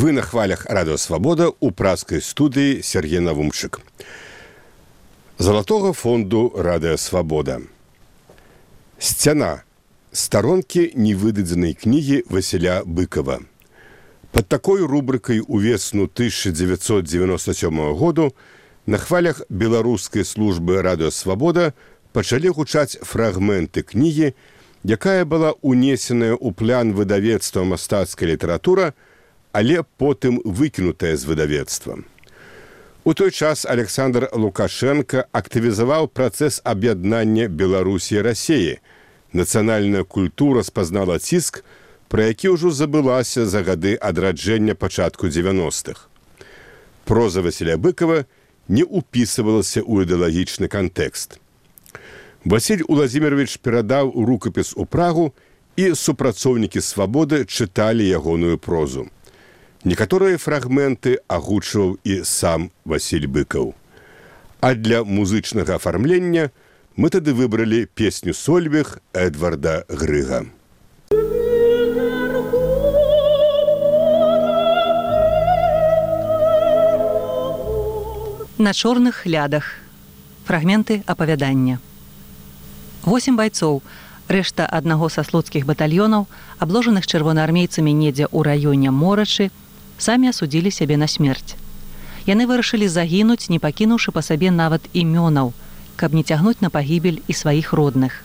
Вы на хвалях радыасвабода ў праскай студыі Сергей Навумчык. Залатога фонду радыасвабода. Сцяна старонкі невыдадзенай кнігі Васіля быкова. Пад такой рубрыкай увесну 1997 году на хвалях беларускай службы радыасвабода пачалі гучаць фрагменты кнігі, якая была унесеная ў план выдавецтва мастацкая літаратура, але потым выкінутая з выдавецтва. У той час Александр Лукашенко актывізаваў працэс аб'яднання Беларусі рассеі. Нацыянальная культура спазнала ціск, пра які ўжо забылася за гады адраджэння пачатку 90-х. Проза Васіля быкова не ўпісывалася ў ідэалагічны кантэкст. Васіль Уладзімирович перадаў рукапіс у прагу і супрацоўнікі свабоды чыталі ягоную прозу. Некаторыя фрагменты агучваў і сам Васіль быкаў. А для музычнага афармлення мы тады выбралі песню сольвег Эдварда Грыга. На чорных лядах фрагменты апавядання. Восем байцоў, рэшта аднаго са слуцкіх батальёнаў, абложаных чырвонаармейцамі недзе ў раёне морачы, самі асудзілі сябе на смерць. Яны вырашылі загінуць, не пакінуўшы па сабе нават імёнаў, каб не цягнуць на пагібель і сваіх родных.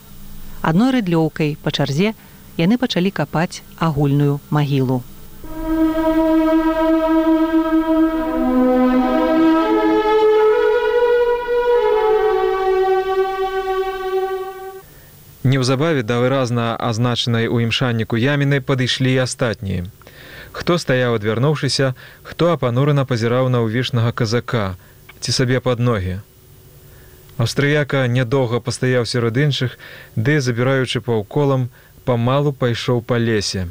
Адной рыдлёўкай па чарзе яны пачалі капаць агульную магілу. Неўзабаве да выразна азначанай у імшанніку яміны падышлі астатнія. Хто стаяў адвярнуўшыся, хто апанурана пазіраў на ўвішнага казака ці сабе пад ногі. Аўстрыяка нядоўга пастаяў сярод іншых, ды забіраючы паўколам, памалу пайшоў па лесе.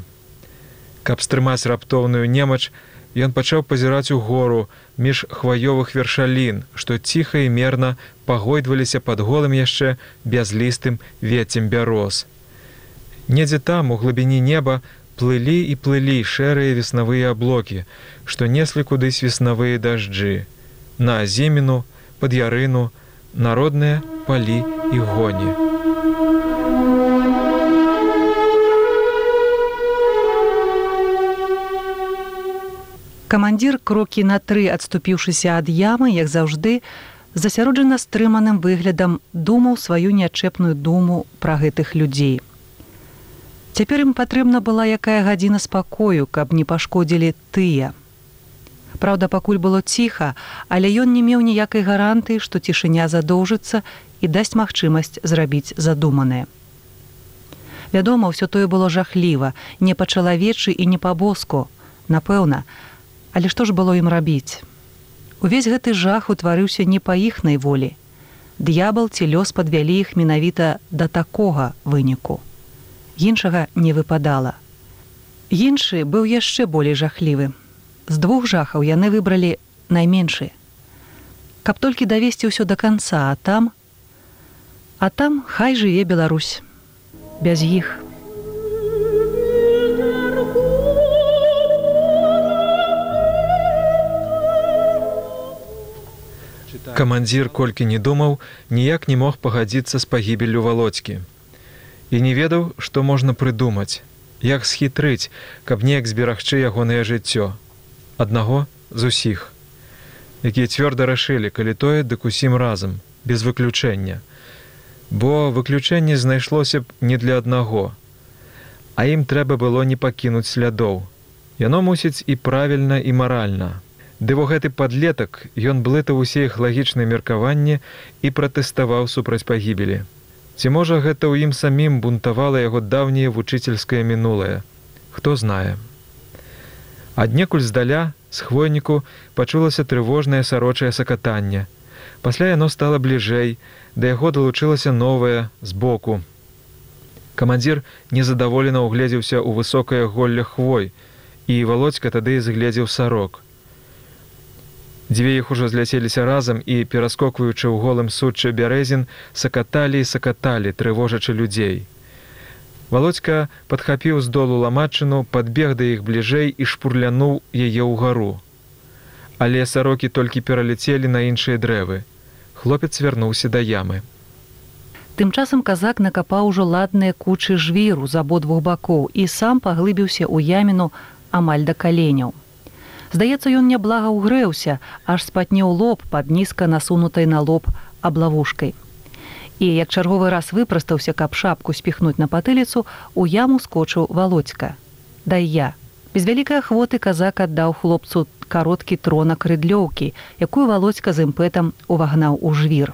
Каб стрымаць раптоўную немач, ён пачаў пазіраць у гору між хваёвых вершалін, што ціха і мерна пагойдваліся пад голым яшчэ бязлістым вецем бяроз. Недзе там у глыбіні неба плылі і плылі шэрыя веснавыя аблокі, што неслі кудысь веснавыя дажджы, на азіміну, пад ярыну, народныя палі і гоні. Камандзір крокі на тры адступіўшыся ад ямы, як заўжды, засяроджана стрыманым выглядам думаў сваю нячэпную думу пра гэтых людзей. Цяпер ім патрэбна была якая гадзіна спакою, каб не пашкодзілі тыя. Праўда, пакуль было ціха, але ён не меў ніякай гарантыі, што цішыня задоўжыцца і дасць магчымасць зрабіць задуманае. Вядома, ўсё тое было жахліва, не па-чалавечы і не па-боску, напэўна, але што ж было ім рабіць? Увесь гэты жах утварыўся не па іхнай волі. Д'ябал ці лёс падвялі іх менавіта да такога выніку іншага не выпадала. Іншы быў яшчэ болей жахлівы. З двух жахаў яны выбралі найменшы. Каб толькі давесці ўсё да канца, а там, А там хай жыве Беларусь без іх. Камандзір колькі не думаў, ніяк не мог пагадзіцца з пагібеллю валодзькі і не ведаў, што можна прыдумаць, як схітрыць, каб неяк зберагчы ягонае жыццё. Аднаго з усіх, якія цвёрда рашылі, калі тое, дык усім разам, без выключэння. Бо выключэнне знайшлося б не для аднаго, а ім трэба было не пакінуць слядоў. Яно мусіць і правільна і маральна. Ды во гэты падлетак ён блытаў усе іх лагічныя меркаванні і пратэставаў супраць пагібелі. Ці можа гэта ў ім самім бунтавала яго даўняе вучыцельскае мінулае. Хто знае. Аднекуль здаля з хвойніку пачулася трывожнае сарочае сакатанне. Пасля яно стала бліжэй, да яго далучылася новае збоку. Камандзір незадаволена ўгледзеўся ў высокае голле хвой, і володька тады згледзеў сарок. Дзве іх ужо зляцеліся разам і, пераскокваючы ў голым сучча бярэзін, сакаталі і сакаталі, трывожачы людзей. Володька падхапіў з долу ламачыну, падбег да іх бліжэй і шпурлянуў яе ўгару. Але сарокі толькі пераляцелі на іншыя дрэвы. Хлопец вярнуўся да ямы. Тым часам казак накапаў ужо ладныя кучы жвіру з абодвух бакоў і сам паглыбіўся ў яміну амаль да каленяў. Здаецца, ён няблага ўгрэўся, аж спатнеў лоб пад нізка насунутай на лоб аблавушкай. І як чарговы раз выпрастаўся, каб шапку спіхнуць на патыліцу, у яму скочыў володька. Дай я. Без вялікай ахвоты казак аддаў хлопцу кароткі тронак рыдлёўкі, якую володька з імпэтам увагнаў у жвір.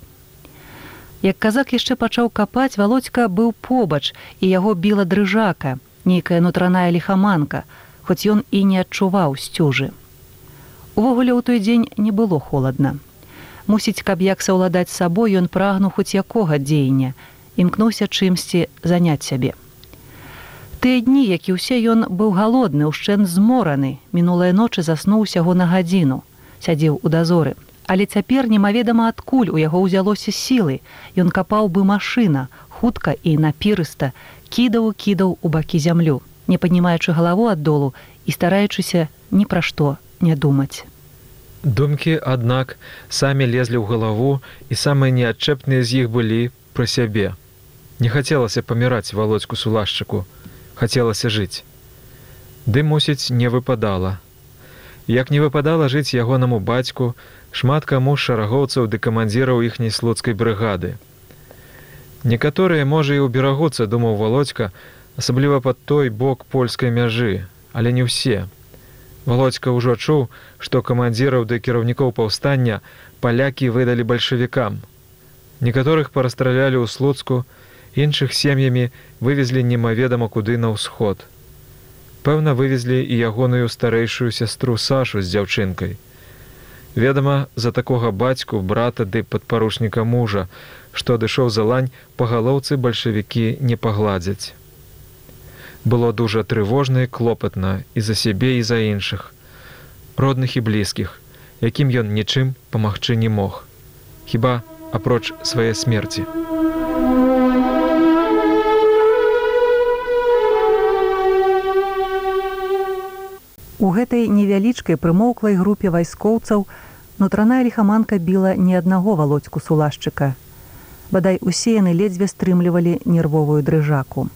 Як казак яшчэ пачаў капаць, володька быў побач і яго біла дрыжака, нейкая нутраная лихаманка, хоць ён і не адчуваў сцюжы. Увогуле ў той дзень не было холодна. Мусіць, каб як саўладаць сабой, ён прагнуў хоць якога дзеяння, імкнуўся чымсьці заняць сябе. Тыя дні, які ўсе ён быў галодны, ушчэн змораны, мінулыя ночы заснуў усяго на гадзіну, сядзеў у дазоры. Але цяпер немаведама адкуль у яго ўзялося сілы, Ён капаў бы машына, хутка і напірыста, кідаў кідаў у бакі зямлю, не паднімаючы галаву ад долу і стараючыся ні пра што не думаць. Думкі, аднак, самі лезлі ў галаву і самыя неадчэпныя з іх былі пра сябе. Не хацелася паміраць володьку сулашчыку, хацелася жыць. Ды мусіць, не выпадала. Як не выпадала жыць ягонаму бацьку, шмат каму шарагоўцаў ды камандзіраў іхняй слуцкай брыгады. Некаторыя, можа, і ўберагуцца, думаў володька, асабліва пад той бок польскай мяжы, але не ўсе. Володька ўжо чуў, што камандзіраў да кіраўнікоў паўстання палякі выдалі бальшавікам. Некаторых парастралялі ў слуцку, іншых сем'ямі вывезлі немаведама куды на ўсход. Пэўна, вывезлі і ягоную старэйшую сястру Сашу з дзяўчынкай. Ведама, за такога бацьку, брата ды падпарушніка мужа, што адышоў за лань, па галоўцы бальшавікі не пагладзяць было дужа трывожна і клопатна і за сябе і за іншых родных і блізкіх якім ён нічым памагчы не мог хіба апроч свае смерці. У гэтай невялічкай прымоўклай групе вайскоўцаў нутраная лихаманка біла ні аднаго володьку сулашчыка. Бадай усе яны ледзьве стрымлівалі нервовую дрыжаку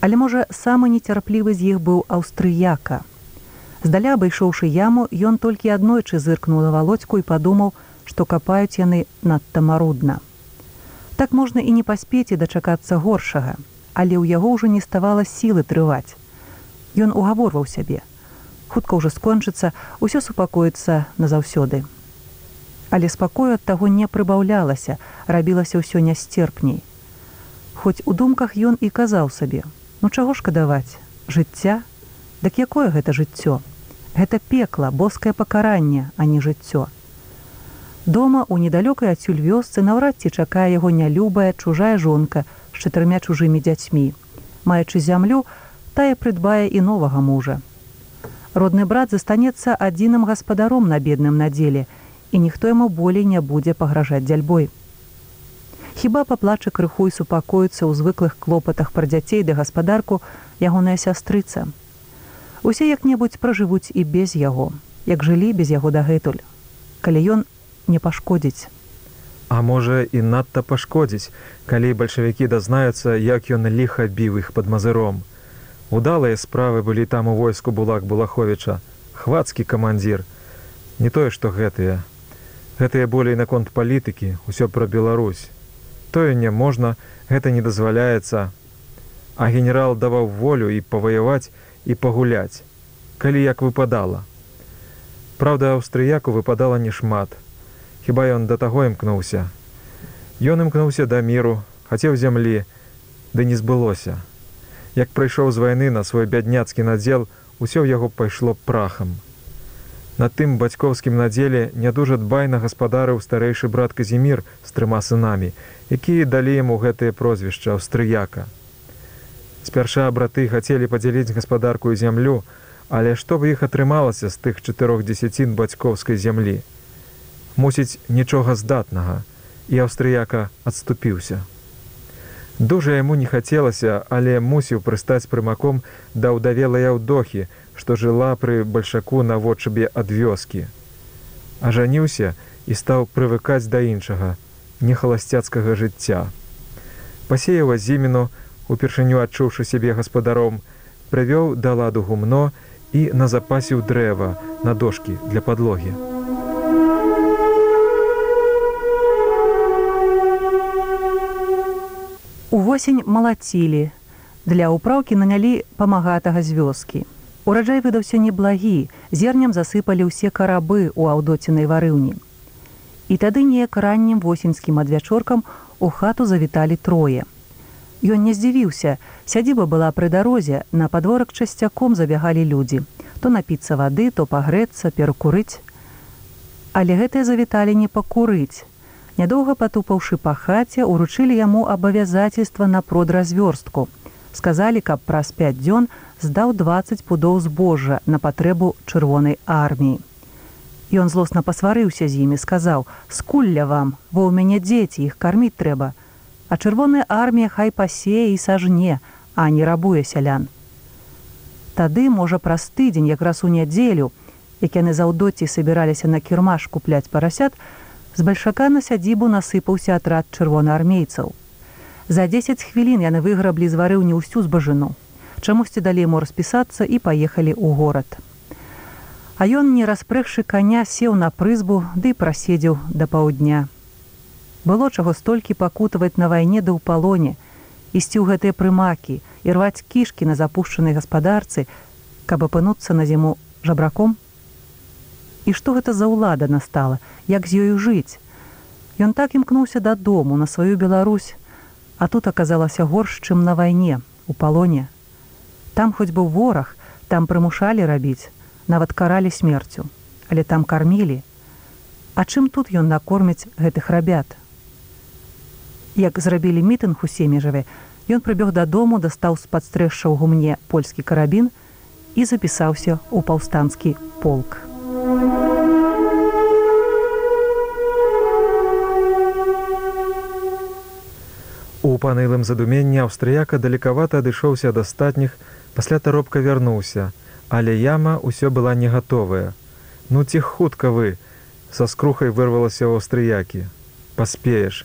Але можа, самы нецярплівы з іх быў аўстрыяка. Здаля абышоўшы яму, ён толькі аднойчы зыркнуў на володьку і падумаў, што капаюць яны надта марудна. Так можна і не паспець і дачакацца горшага, але ў яго ўжо не ставала сілы трываць. Ён угаворваў сябе. Хутка ўжо скончыцца, усё супакоіцца назаўсёды. Але спакою ад таго не прыбаўлялася, рабілася ўсё нясцерпней. Хоць у думках ён і казаў сабе, Ну чаго шкадаваць жыцця? Дык якое гэта жыццё? Гэта пекла боскае пакаранне а не жыццё. Дома у недалёкай адсюль вёсцы наўрад ці чакае яго нялюбая чужая жонка з чатырмя чужымі дзяцьмі. Маючы зямлю тая прыдбае і новага мужа. Родны брат застанецца адзіным гаспадаром на бедным надзеле і ніхто яму болей не будзе пагражаць дзяльбой хіба паплача крыху і супакоіцца ў звыклых клопатах пра дзяцей ды гаспадарку ягоная сястрыца. Усе як-небудзь пражывуць і без яго, як жылі без яго дагэтуль, калі ён не пашкодзіць. А можа і надта пашкодзіць, калі бальшавікі дазнаюцца, як ён ліха біў іх пад мазыром. Удалыя справы былі там у войску булак Булаховіча, хвацкі камандзір, не тое, што гэтыя. Гэтыя болей наконт палітыкі, усё пра Беларусь тое не можна гэта не дазваляецца. А генерал даваў волю і паваяваць і пагуляць калі як выпадала. Праўда аўстрыяку выпадала немат хіба ён да таго імкнуўся? Ён імкнуўся да міру хацеў зямлі ды не збылося. Як прыйшоў з вайны на свой бядняцкі надзел усё ў яго пайшло прахам На тым бацькоўскім надзеле не дужа дбайна гаспадарыў старэйшы брат казімір з трыма сынамі, якія далі яму гэтае прозвішча аўстрыяка. Спярша браты хацелі падзяліць гаспадарку і зямлю, але што б іх атрымалася з тых чатырох дзесяцін бацькоўскай зямлі. Мусіць нічога здатнага, і аўстрыяка адступіўся. Дужа яму не хацелася, але мусіў прыстаць прымаком да ўдавелай аўдохі, што жыла пры бальшаку наводчабе ад вёскі. Ажаніўся і стаў прывыкаць да іншага, нехаласцяцкага жыцця. Пасеяў азіміну, упершыню адчуўшы сябе гаспадаром, прывёў да ладу гумно і назапасіў дрэва на дошкі для падлогі. Увосень малацілі. Для ўпраўкі нанялі памагатага з вёскі. Ураджай выдаўся неблагі, зерням засыпалі ўсе карабы ў аўдоцінай варыўні. І тады неяк раннім восеньскім адвячоркам у хату завіталі трое. Ён не здзівіўся, сядзіба была пры дарозе, на падворак часцяком забягалі людзі. То напіцца вады, то пагрэцца, перакурыць. Але гэтыя завіталі не пакурыць, Нядоўга патупаўшы па хаце, уручылі яму абавязацельства на продразвёрстку. Сказалі, каб праз пяць дзён здаў 20 пудоў збожжа на патрэбу чырвонай арміі. Ён злосна пасварыўся з імі, сказаў: « Скулля вам, во ў мяне дзеці іх карміць трэба. А чырвоная армія хай пасее і сажне, а не рабуе сялян. Тады, можа, праз тыдзень, якраз у нядзелю, як яны заўдоці сабіраліся на кірмаш купляць парасят, з бальшака на сядзібу насыпаўся атрад чырвонаармейцаў. За 10 хвілін яны выграблі з варыўні ўсю збажыну. Чамусьці далей мо распісацца і паехалі ў горад. А ён, не распрэгшы каня, сеў на прызбу ды праседзеў да паўдня. Было чаго столькі пакутаваць на вайне да ў палоне, ісці ў гэтыя прымакі і рваць кішкі на запушчанай гаспадарцы, каб апынуцца на зіму жабраком, І што гэта за ўлада настала, як з ёю жыць. Ён так імкнуўся дадому на сваю Беларусь, а тут аказалася горш, чым на вайне, у палоне. Там хоць быў вораг, там прымушалі рабіць, нават каралі смерцю, але там кармілі. А чым тут ён накорміць гэтых рабят? Як зрабілі мітынг у семежаве, ён прыбег дадому, дастаў з падстрэшша ў гумне польскі карабін і запісаўся ў паўстанскі полк. У панылым задуменні аўстрыяка далекавата адышоўся ад астатніх, пасля таропка вярнуўся, але яма ўсё была не гатовая. Ну ці хутка вы са скрухай вырвалася ў аўстрыякі. Паспееш,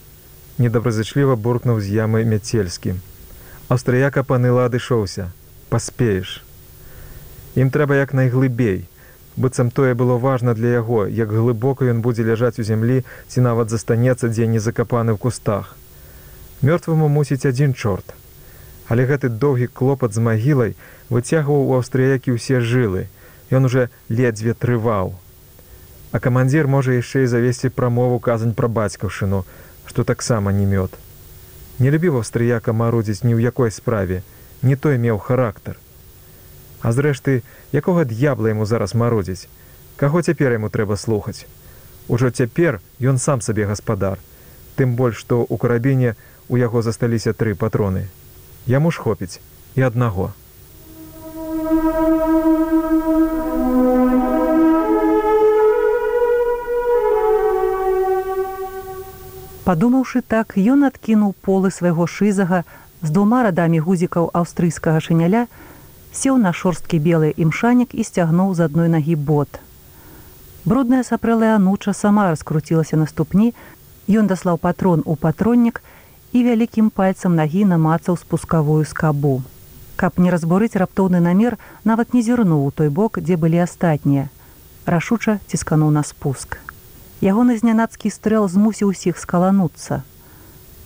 недобразычліва буркнуў з ямы мяцельскі. Аўстрыяка паныла адышоўся, паспееш. Ім трэба як найглыбей, быццам тое было важна для яго, як глыбока ён будзе ляжаць у зямлі ці нават застанецца дзе не закапаны ў кустах. Мёртваму мусіць адзін чорт. Але гэты доўгі клопат з магілай выцягваў у аўстрыякі ўсе жылы. Ён уже ледзьве трываў. А камандзір можа яшчэ і завесці прамову казань пра бацькаўшыну, што таксама не мёд. Не любіў аўстрыяка марудзіць ні ў якой справе, не той меў характар. А зрэшты, якога д'ябла яму зараз марудзіць, каго цяпер яму трэба слухаць. Ужо цяпер ён сам сабе гаспадар, тым больш што ў карабіне у яго засталіся тры патроны. Яму ж хопіць і аднаго. Падумаўшы так, ён адкінуў полы свайго шызага з двума радамі гузікаў аўстрыйскага шыняля, сеў на шорсткі белы імшанік і сцягнуў з адной нагі бот. Брудная сапрэлая ануча сама раскруцілася на ступні, ён даслаў патрон у патроннік і вялікім пальцам нагі намацаў спускавую скабу. Каб не разбурыць раптоўны намер, нават не зірнуў у той бок, дзе былі астатнія. Рашуча ціскануў на спуск. Ягоны знянацкі стрэл змусіў усіх скалануцца.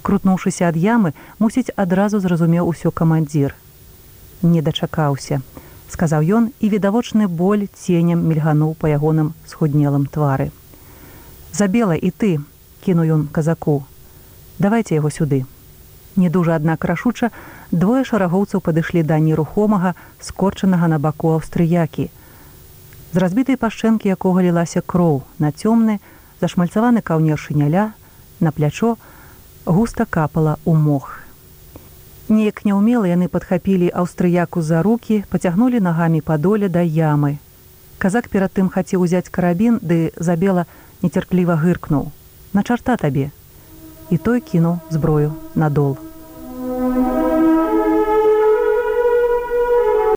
Крутнуўшыся ад ямы, мусіць адразу зразумеў усё камандзір не дачакаўся сказаў ён і відавочны боль ценем мільгануў па ягоным схуднелым твары забела і ты кіну ён казаку давайте яго сюды. Не дужа аднак рашуча двое шарагоўцаў падышлі да нерухомага скорчанага на баку аўстрыякі. З разбітай пашчэнкі якога лілася кроў на цёмны зашмальцаваны каўнер шыняля на плячо густа капала ў мох Неяк няўмела яны падхапілі аўстрыяку за руки, пацягнулі нагамі падоля да ямы. Казак перад тым хацеў узяць карабін, ды забела нецярпліва гыркнуў: « На чарта табе. І той кінуў зброю надол.